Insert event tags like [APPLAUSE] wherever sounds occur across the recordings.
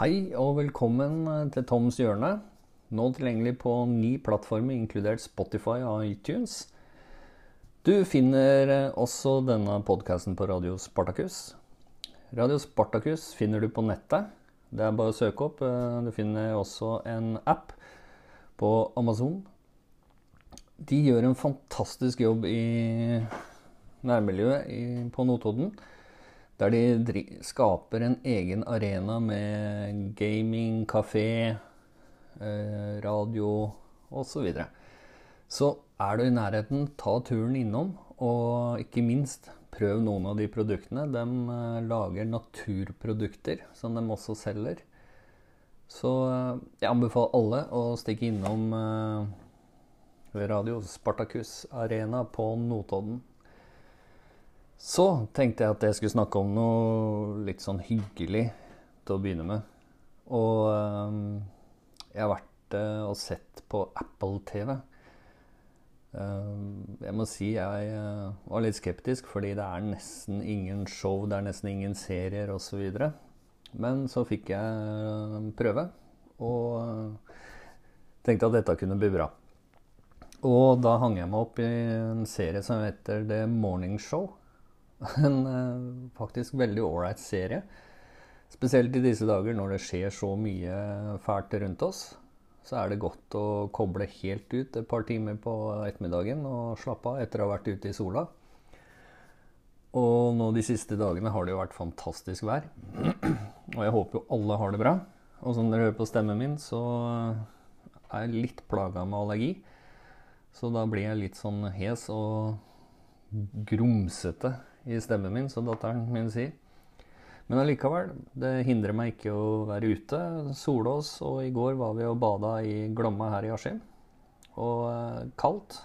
Hei og velkommen til Toms hjørne. Nå tilgjengelig på ni plattformer, inkludert Spotify og iTunes. Du finner også denne podkasten på Radio Spartakus. Radio Spartakus finner du på nettet. Det er bare å søke opp. Du finner også en app på Amazon. De gjør en fantastisk jobb i nærmiljøet på Notodden. Der de skaper en egen arena med gaming, kafé, radio osv. Så, videre. så er du i nærheten, ta turen innom. Og ikke minst, prøv noen av de produktene. De lager naturprodukter som de også selger. Så jeg anbefaler alle å stikke innom Radio Spartakus Arena på Notodden. Så tenkte jeg at jeg skulle snakke om noe litt sånn hyggelig til å begynne med. Og um, jeg har vært uh, og sett på Apple TV. Uh, jeg må si jeg var litt skeptisk, fordi det er nesten ingen show, det er nesten ingen serier osv. Men så fikk jeg prøve, og tenkte at dette kunne bli bra. Og da hang jeg meg opp i en serie som heter The Morning Show. [LAUGHS] En uh, faktisk veldig ålreit serie. Spesielt i disse dager når det skjer så mye fælt rundt oss. Så er det godt å koble helt ut et par timer på ettermiddagen og slappe av etter å ha vært ute i sola. Og nå de siste dagene har det jo vært fantastisk vær. [CLEARS THROAT] Og jeg håper jo alle har det bra. Og som dere hører på stemmen min, så er jeg litt plaga med allergi. Så da blir jeg litt sånn hes og grumsete i stemmen min, som datteren min sier. Men allikevel, det hindrer meg ikke å være ute, sole oss, og i går var vi og bada i Glomma her i Askim. Og eh, kaldt.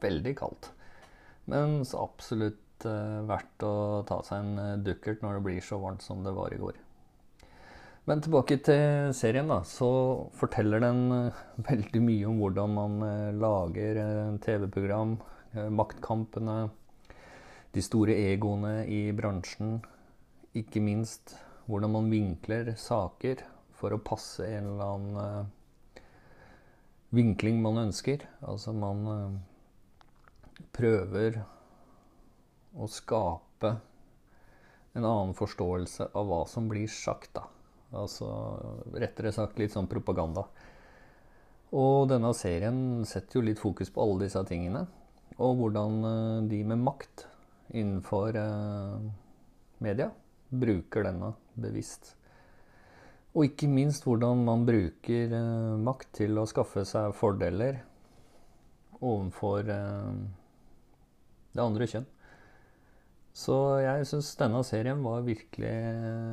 Veldig kaldt. Men absolutt eh, verdt å ta seg en eh, dukkert når det blir så varmt som det var i går. Men tilbake til serien, da. Så forteller den [LAUGHS] veldig mye om hvordan man lager TV-program, maktkampene, de store egoene i bransjen. Ikke minst hvordan man vinkler saker for å passe en eller annen vinkling man ønsker. Altså man prøver å skape en annen forståelse av hva som blir sagt, da. Altså rettere sagt litt sånn propaganda. Og denne serien setter jo litt fokus på alle disse tingene. Og hvordan de med makt innenfor media bruker denne bevisst. Og ikke minst hvordan man bruker makt til å skaffe seg fordeler overfor det andre kjønn. Så jeg syns denne serien var virkelig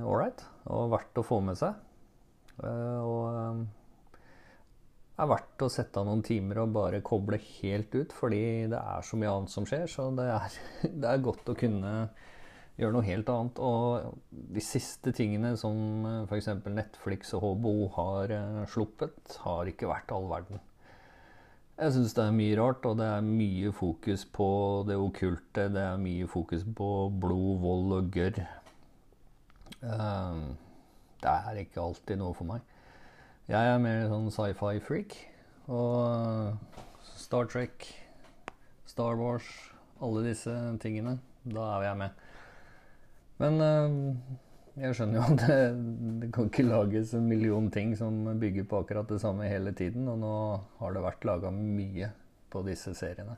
ålreit og verdt å få med seg. Og er verdt å sette av noen timer og bare koble helt ut, fordi det er så mye annet som skjer. Så det er, [LAUGHS] det er godt å kunne gjøre noe helt annet. Og de siste tingene som f.eks. Netflix og HBO har sluppet, har ikke vært all verden. Jeg syns det er mye rart, og det er mye fokus på det okkulte. Det er mye fokus på blod, vold og gørr. Uh, det er ikke alltid noe for meg. Jeg er mer sånn sci-fi-freak. Og Star Trek, Star Wars, alle disse tingene. Da er jeg med. Men uh, jeg skjønner jo at det, det, kan ikke lages en million ting som bygger på akkurat det samme hele tiden. Og nå har det vært laga mye på disse seriene.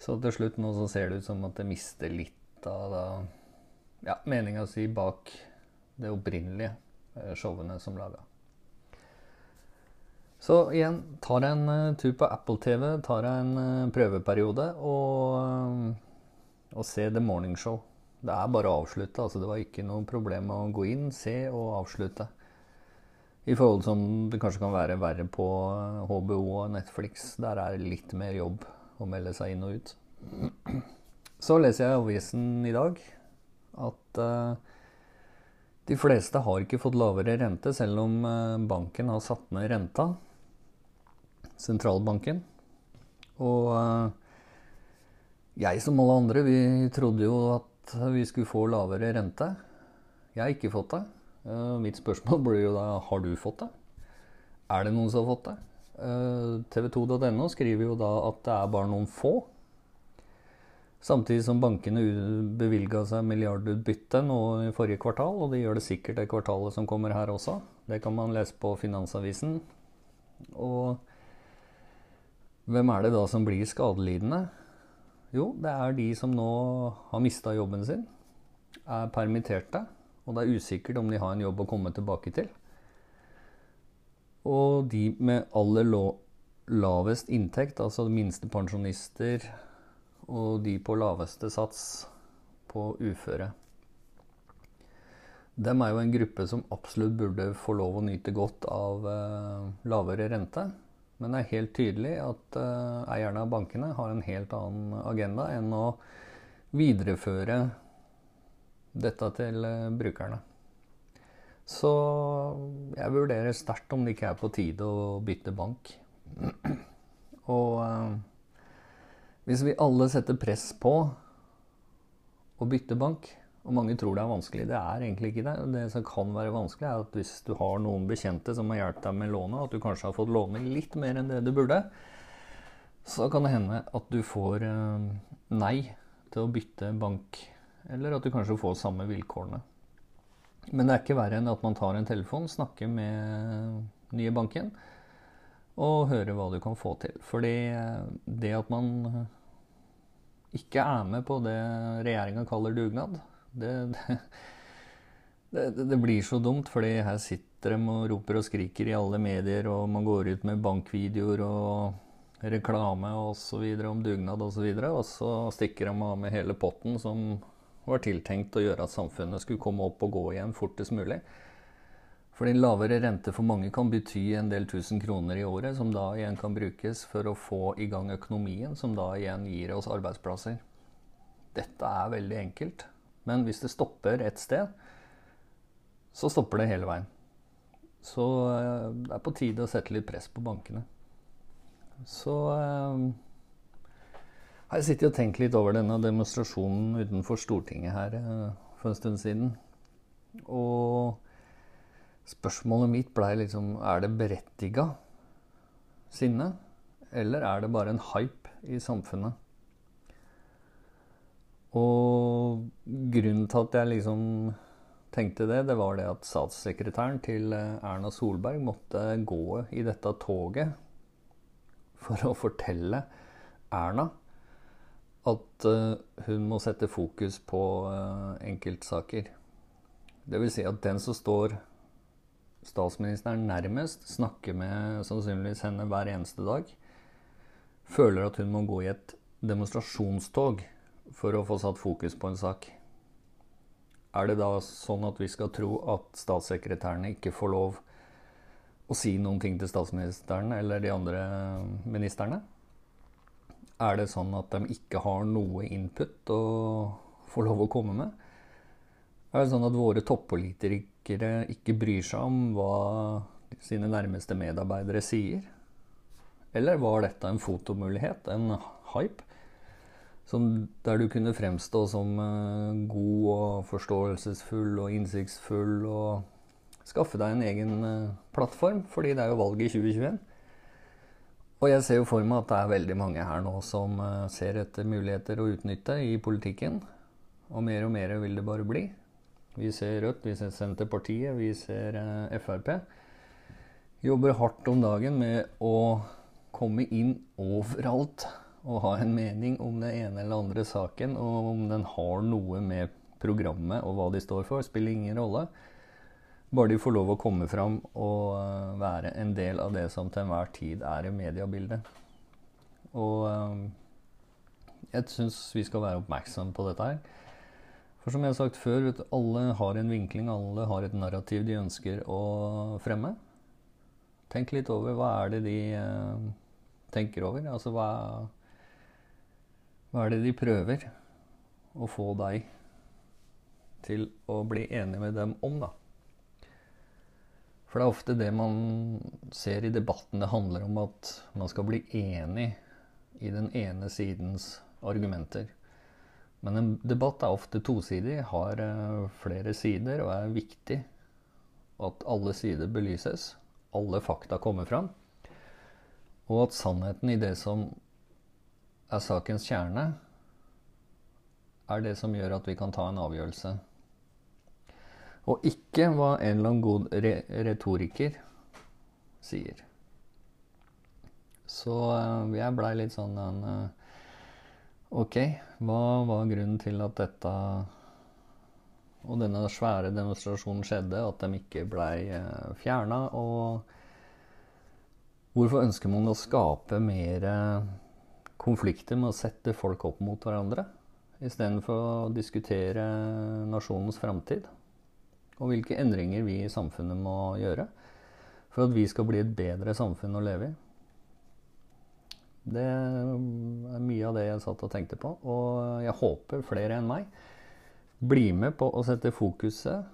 Så til slutt nå så ser det ut som at det mister litt av da, ja, meninga si bak det opprinnelige showene som laga. Så igjen, tar jeg en tur på Apple TV, tar jeg en prøveperiode og, og ser The Morning Show. Det er bare å avslutte. altså Det var ikke noe problem å gå inn, se og avslutte. I forhold som det kanskje kan være verre på HBO og Netflix. Der er det litt mer jobb å melde seg inn og ut. [CLEARS THROAT] Så leser jeg i avisen i dag at uh, de fleste har ikke fått lavere rente, selv om banken har satt ned renta. Sentralbanken. Og uh, jeg som alle andre, vi trodde jo at vi skulle få lavere rente. Jeg har ikke fått det. Uh, mitt spørsmål blir jo da har du fått det? Er det noen som har fått det? Uh, TV2.no skriver jo da at det er bare noen få. Samtidig som bankene bevilga seg milliardutbytte nå i forrige kvartal, og de gjør det sikkert det kvartalet som kommer her også. Det kan man lese på Finansavisen. Og hvem er det da som blir skadelidende? Jo, det er de som nå har mista jobben sin, er permitterte, og det er usikkert om de har en jobb å komme tilbake til. Og de med aller lavest inntekt, altså minstepensjonister og de på laveste sats på uføre. Dem er jo en gruppe som absolutt burde få lov å nyte godt av eh, lavere rente. Men det er helt tydelig at uh, eierne av bankene har en helt annen agenda enn å videreføre dette til uh, brukerne. Så jeg vurderer sterkt om det ikke er på tide å bytte bank. [CLEARS THROAT] Og uh, hvis vi alle setter press på å bytte bank, og mange tror det er vanskelig. Det er egentlig ikke det. Det som kan være vanskelig, er at hvis du har noen bekjente som har hjulpet deg med lånet, at du kanskje har fått låne litt mer enn det du burde, så kan det hende at du får eh, nei til å bytte bank. Eller at du kanskje får samme vilkårene. Men det er ikke verre enn at man tar en telefon, snakker med nye banken og hører hva du kan få til. Fordi eh, det at man ikke er med på det regjeringa kaller dugnad, det, det, det, blir så dumt, fordi her sitter de og roper og skriker i alle medier, og man går ut med bankvideoer og reklame og så videre om dugnad osv., og, og så stikker de av med hele potten som var tiltenkt å gjøre at samfunnet skulle komme opp og gå igjen fortest mulig. Fordi lavere rente for mange kan bety en del tusen kroner i året, som da igjen kan brukes for å få i gang økonomien, som da igjen gir oss arbeidsplasser. Dette er veldig enkelt. Men hvis det stopper et sted, så stopper det hele veien. Så eh, det er på tide å sette litt press på bankene. Så eh, har jeg sittet og tenkt litt over denne demonstrasjonen utenfor Stortinget her eh, for en stund siden. Og spørsmålet mitt blei liksom Er det berettiga sinne? Eller er det bare en hype i samfunnet? Og grunnen til at jeg liksom tenkte det, det var det at statssekretæren til eh, Erna Solberg måtte gå i dette toget for å fortelle Erna at uh, hun må sette fokus på uh, enkeltsaker. Det vil si at den som står statsministeren nærmest, snakker med sannsynligvis henne hver eneste dag, føler at hun må gå i et demonstrasjonstog for å få satt fokus på en sak. Er det da sånn at vi skal tro at statssekretærene ikke får lov å si noen ting til statsministeren eller de andre ministrene? Er det sånn at de ikke har noe input å få lov å komme med? Er det sånn at våre toppolitikere ikke bryr seg om hva sine nærmeste medarbeidere sier? Eller var dette en fotomulighet, en hype? Som, der du kunne fremstå som uh, god og forståelsesfull og innsiktsfull og skaffe deg en egen uh, plattform, fordi det er jo valg i 2021. Og jeg ser jo for meg at det er veldig mange her nå som uh, ser etter muligheter å utnytte i politikken. Og mer og mer vil det bare bli. Vi ser Rødt, vi ser Senterpartiet, vi ser Frp. Jobber hardt om dagen med å komme inn overalt å ha en mening om den ene eller andre saken, og om den har noe med programmet og hva de står for, spiller ingen rolle. Bare de får lov å komme fram og eh, være en del av det som til enhver tid er i mediebildet. Og eh, jeg syns vi skal være oppmerksomme på dette her. For som jeg har sagt før, alle har en vinkling, alle har et narrativ de ønsker å fremme. Tenk litt over hva er det de uh, tenker over. Altså hva, hva er det de prøver å få deg til å bli enig med dem om, da? For det er ofte det man ser i debatten. Det handler om at man skal bli enig i den ene sidens argumenter. Men en debatt er ofte tosidig, har eh, flere sider og er viktig At alle sider belyses, alle fakta kommer fram, og at sannheten i det som er sakens kjerne, er det som gjør at vi kan ta en avgjørelse. Og ikke hva en eller annen god re retoriker sier. Så uh, jeg blei litt sånn uh, Ok, hva var grunnen til at dette og denne svære demonstrasjonen skjedde, at de ikke blei eh, fjerna? Og hvorfor ønsker man å skape mer konflikter med å sette folk opp mot hverandre? Istedenfor å diskutere nasjonens framtid og hvilke endringer vi i samfunnet må gjøre for at vi skal bli et bedre samfunn å leve i. Det er mye av det jeg satt og tenkte på. Og jeg håper flere enn meg blir med på å sette fokuset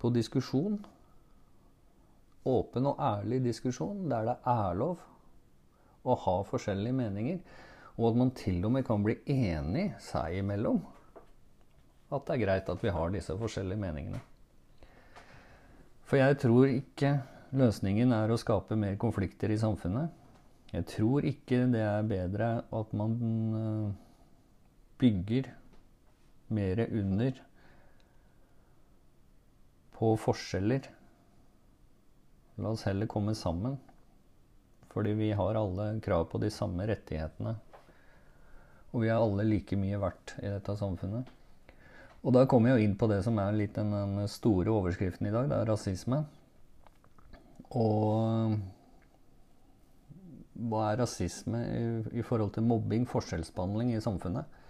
på diskusjon. Åpen og ærlig diskusjon der det er lov å ha forskjellige meninger. Og at man til og med kan bli enig seg imellom. At det er greit at vi har disse forskjellige meningene. For jeg tror ikke løsningen er å skape mer konflikter i samfunnet. Jeg tror ikke det er bedre at man eh, bygger mer under på forskjeller. La oss heller komme sammen. Fordi vi har alle krav på de samme rettighetene. Og vi er alle like mye verdt i dette samfunnet. Og da kommer jeg jo inn på det som er litt den, den store overskriften i dag. Det er rasisme. Og hva er rasisme i, i forhold til mobbing, forskjellsbehandling i samfunnet?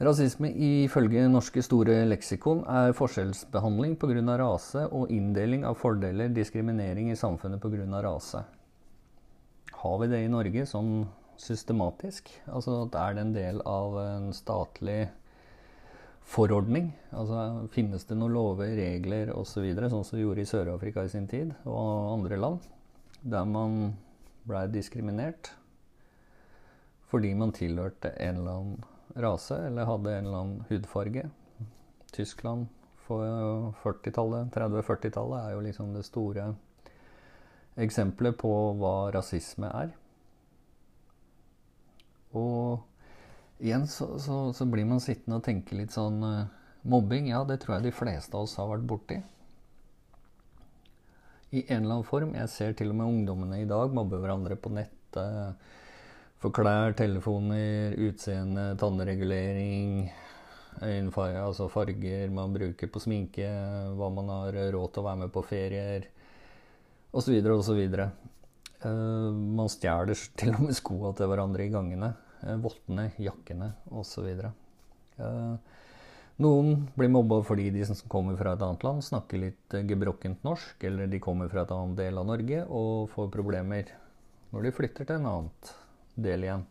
Rasisme ifølge norske store leksikon er forskjellsbehandling pga. rase og inndeling av fordeler, diskriminering i samfunnet pga. rase. Har vi det i Norge sånn systematisk? Altså at er det en del av en statlig forordning? Altså finnes det noen lover, regler osv., så sånn som vi gjorde i Sør-Afrika i sin tid, og andre land, der man blei diskriminert fordi man tilhørte en eller annen rase eller hadde en eller annen hudfarge. Tyskland for 40-tallet, 30-40-tallet er jo liksom det store eksempelet på hva rasisme er. Og igjen så, så, så blir man sittende og tenke litt sånn uh, Mobbing, ja, det tror jeg de fleste av oss har vært borti i en eller annen form. Jeg ser til og med ungdommene i dag mobbe hverandre på nettet. For klær, telefoner, utseende, tannregulering, øyenfarge, altså farger man bruker på sminke, hva man har råd til å være med på ferier, osv. osv. Uh, man stjeler [LAUGHS] til og med skoa til hverandre i gangene. Uh, vottene, jakkene osv. Uh, noen blir mobba fordi de som kommer fra et annet land, snakker litt eh, gebrokkent norsk, eller de kommer fra et annet del av Norge og får problemer når de flytter til en annen del igjen.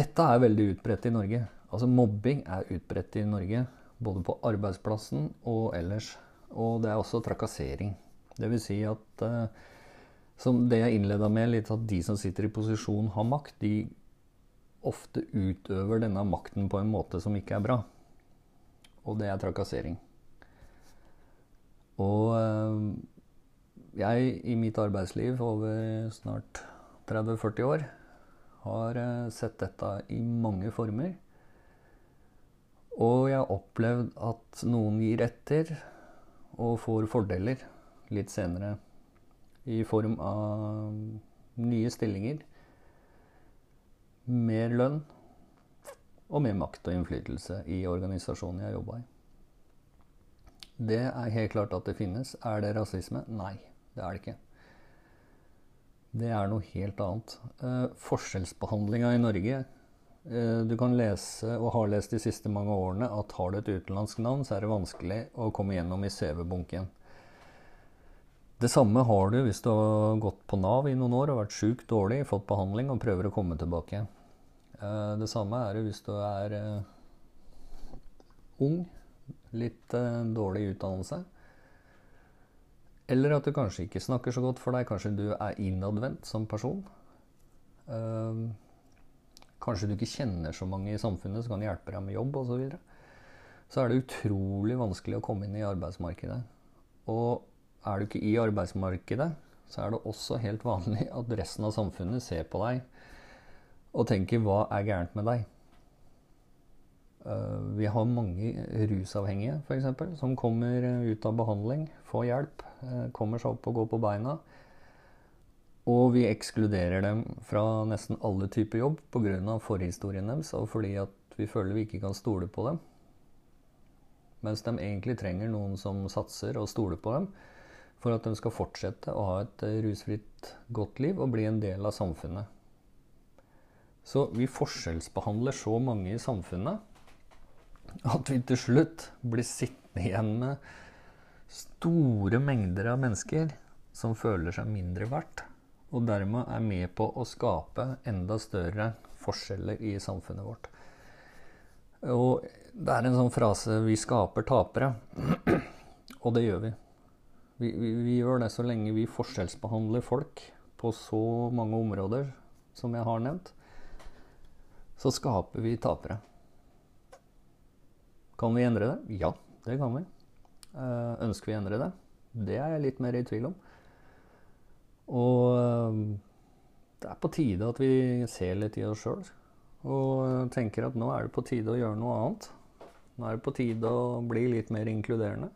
Dette er veldig utbredt i Norge. Altså Mobbing er utbredt i Norge, både på arbeidsplassen og ellers. Og det er også trakassering. Det vil si at som det jeg innleda med, litt at de som sitter i posisjon, har makt. De ofte utøver denne makten på en måte som ikke er bra. Og det er trakassering. Og eh, jeg i mitt arbeidsliv over snart 30-40 år har eh, sett dette i mange former. Og jeg har opplevd at noen gir etter og får fordeler litt senere i form av nye stillinger mer lønn og mer makt og innflytelse i organisasjonen jeg jobba i. Det er helt klart at det finnes. Er det rasisme? Nei, det er det ikke. Det er noe helt annet. Eh, forskjellsbehandlinga i Norge eh, Du kan lese, og har lest de siste mange årene, at har du et utenlandsk navn, så er det vanskelig å komme gjennom i CV-bunken. Det samme har du hvis du har gått på Nav i noen år og vært sjuk, dårlig, fått behandling og prøver å komme tilbake. Eh, det samme er det hvis du er eh, ung, litt eh, dårlig utdannelse. Eller at du kanskje ikke snakker så godt for deg. Kanskje du er innadvendt som person. Kanskje du ikke kjenner så mange i samfunnet som kan hjelpe deg med jobb osv. Så, videre. så er det utrolig vanskelig å komme inn i arbeidsmarkedet. Og er du ikke i arbeidsmarkedet, så er det også helt vanlig at resten av samfunnet ser på deg og tenker 'hva er gærent med deg'? Uh, vi har mange rusavhengige f.eks. som kommer ut av behandling, får hjelp, uh, kommer seg opp og går på beina. Og vi ekskluderer dem fra nesten alle typer jobb pga. forhistorien deres og fordi vi føler vi ikke kan stole på dem. Mens de egentlig trenger noen som satser og stoler på dem for at de skal fortsette å ha et rusfritt, godt liv og bli en del av samfunnet. Så vi forskjellsbehandler så mange i samfunnet at vi til slutt blir sittende igjen med store mengder av mennesker som føler seg mindre verdt og dermed er med på å skape enda større forskjeller i samfunnet vårt. Og det er en sånn frase 'vi skaper tapere'. [CLEARS THROAT] og det gjør vi. Vi, vi. gjør det så lenge vi forskjellsbehandler folk på så mange områder som jeg har nevnt. Så skaper vi tapere. Kan vi endre det? Ja, det kan vi. Eh, ønsker vi å endre det? Det er jeg litt mer i tvil om. Og ehm, det er på tide at vi ser litt i oss sjøl og tenker at nå er det på tide å gjøre noe annet. Nå er det på tide å bli litt mer inkluderende.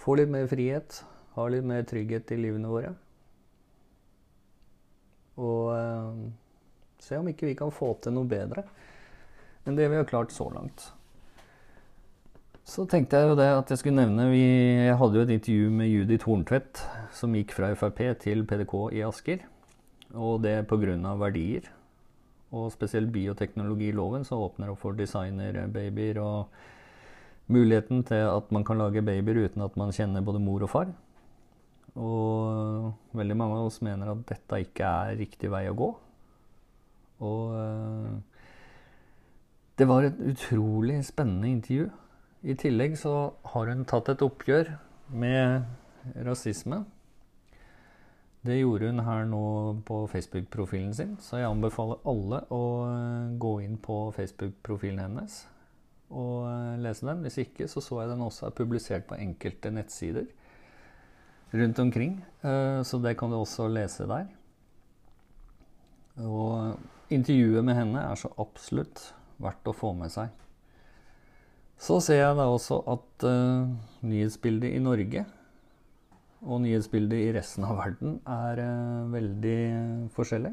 Få litt mer frihet, ha litt mer trygghet i livene våre. Og eh, se om ikke vi kan få til noe bedre enn det vi har klart så langt. Så tenkte jeg jo det at jeg skulle nevne vi, Jeg hadde jo et intervju med Judith Horntvedt, som gikk fra Frp til PDK i Asker. Og det pga. verdier. Og spesielt bioteknologiloven som åpner opp for designerbabyer og muligheten til at man kan lage babyer uten at man kjenner både mor og far. Og veldig mange av oss mener at dette ikke er riktig vei å gå. Og eh, det var et utrolig spennende intervju. I tillegg så har hun tatt et oppgjør med rasisme. Det gjorde hun her nå på Facebook-profilen sin, så jeg anbefaler alle å eh, gå inn på Facebook-profilen hennes og eh, lese den. Hvis ikke så så jeg den også er publisert på enkelte nettsider rundt omkring. Eh, så det kan du også lese der. Og intervjuet med henne er så absolutt verdt å få med seg. Så ser jeg da også at uh, nyhetsbildet i Norge og nyhetsbildet i resten av verden er veldig forskjellig.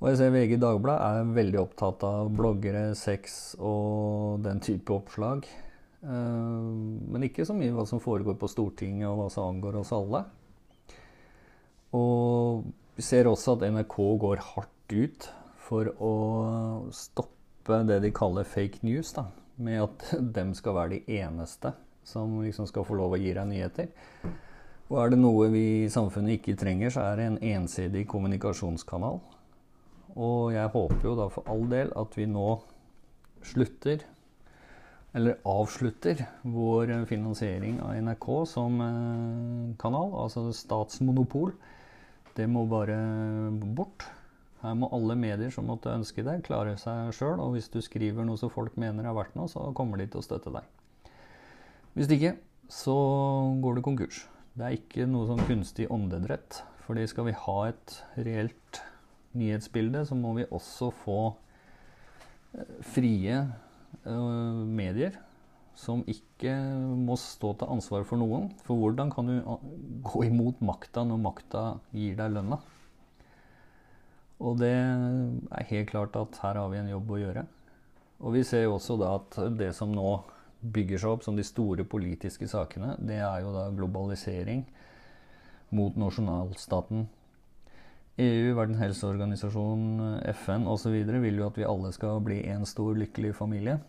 Og jeg ser VG Dagblad er veldig opptatt av bloggere, sex og den type oppslag. Uh, men ikke så mye hva som foregår på Stortinget og hva som angår oss alle. Og vi ser også at NRK går hardt ut for å stoppe det de kaller fake news. da med at [LAUGHS] dem skal være de eneste som liksom skal få lov å gi deg nyheter. Og er det noe vi i samfunnet ikke trenger, så er det en ensidig kommunikasjonskanal. Og jeg håper jo da for all del at vi nå slutter, eller avslutter, vår finansiering av NRK som eh, kanal, altså statsmonopol. Det må bare bort. Her må alle medier som måtte ønske det, klare seg sjøl. Og hvis du skriver noe som folk mener er verdt noe, så kommer de til å støtte deg. Hvis ikke, så går det konkurs. Det er ikke noe sånn kunstig åndedrett. Fordi skal vi ha et reelt nyhetsbilde, så må vi også få eh, frie uh, medier som ikke må stå til ansvar for noen. For hvordan kan du gå imot makta når makta gir deg lønna? Og det er helt klart at her har vi en jobb å gjøre. Og vi ser jo også da at det som nå bygger seg opp som de store politiske sakene, det er jo da globalisering mot nasjonalstaten. EU, Verdens helseorganisasjon, FN osv. vil jo at vi alle skal bli en stor, lykkelig familie.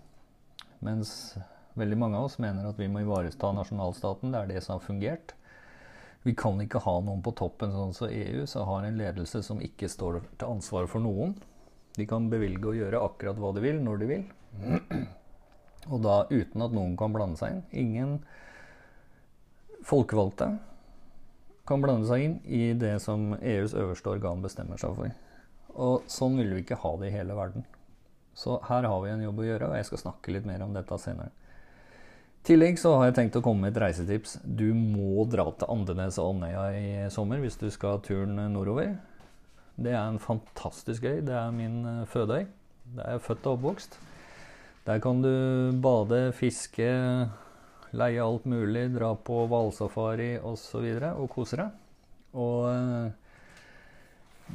Mens veldig mange av oss mener at vi må ivareta nasjonalstaten. Det er det som har fungert. Vi kan ikke ha noen på toppen, sånn som EU, som har en ledelse som ikke står til ansvar for noen. De kan bevilge og gjøre akkurat hva de vil, når de vil. Og da uten at noen kan blande seg inn. Ingen folkevalgte kan blande seg inn i det som EUs øverste organ bestemmer seg for. Og sånn vil vi ikke ha det i hele verden. Så her har vi en jobb å gjøre, og jeg skal snakke litt mer om dette senere. I tillegg så har jeg tenkt å komme med et reisetips. Du må dra til Andenes og Andøya i sommer hvis du skal turen nordover. Det er en fantastisk øy. Det er min eh, fødeøy. Der er jeg født og oppvokst. Der kan du bade, fiske, leie alt mulig, dra på hvalsafari osv. Og, så videre, og kose deg. Og eh,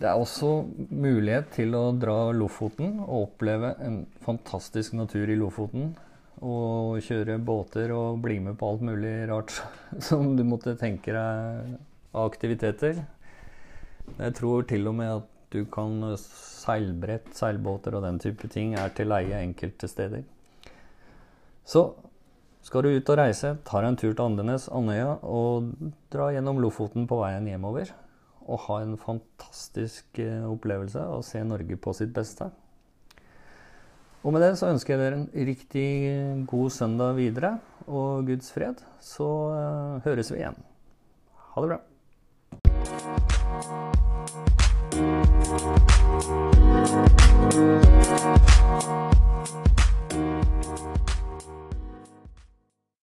det er også mulighet til å dra Lofoten og oppleve en fantastisk natur i Lofoten og kjøre båter og bli med på alt mulig rart [LAUGHS] som du måtte tenke deg av aktiviteter. Jeg tror til og med at du kan seilbrett, seilbåter og den type ting er til leie enkelte steder. Så skal du ut og reise, tar en tur til Andenes, Andøya og dra gjennom Lofoten på veien hjemover. Og ha en fantastisk eh, opplevelse og se Norge på sitt beste. Og med det så ønsker jeg dere en riktig god søndag videre og Guds fred. Så uh, høres vi igjen. Ha det bra.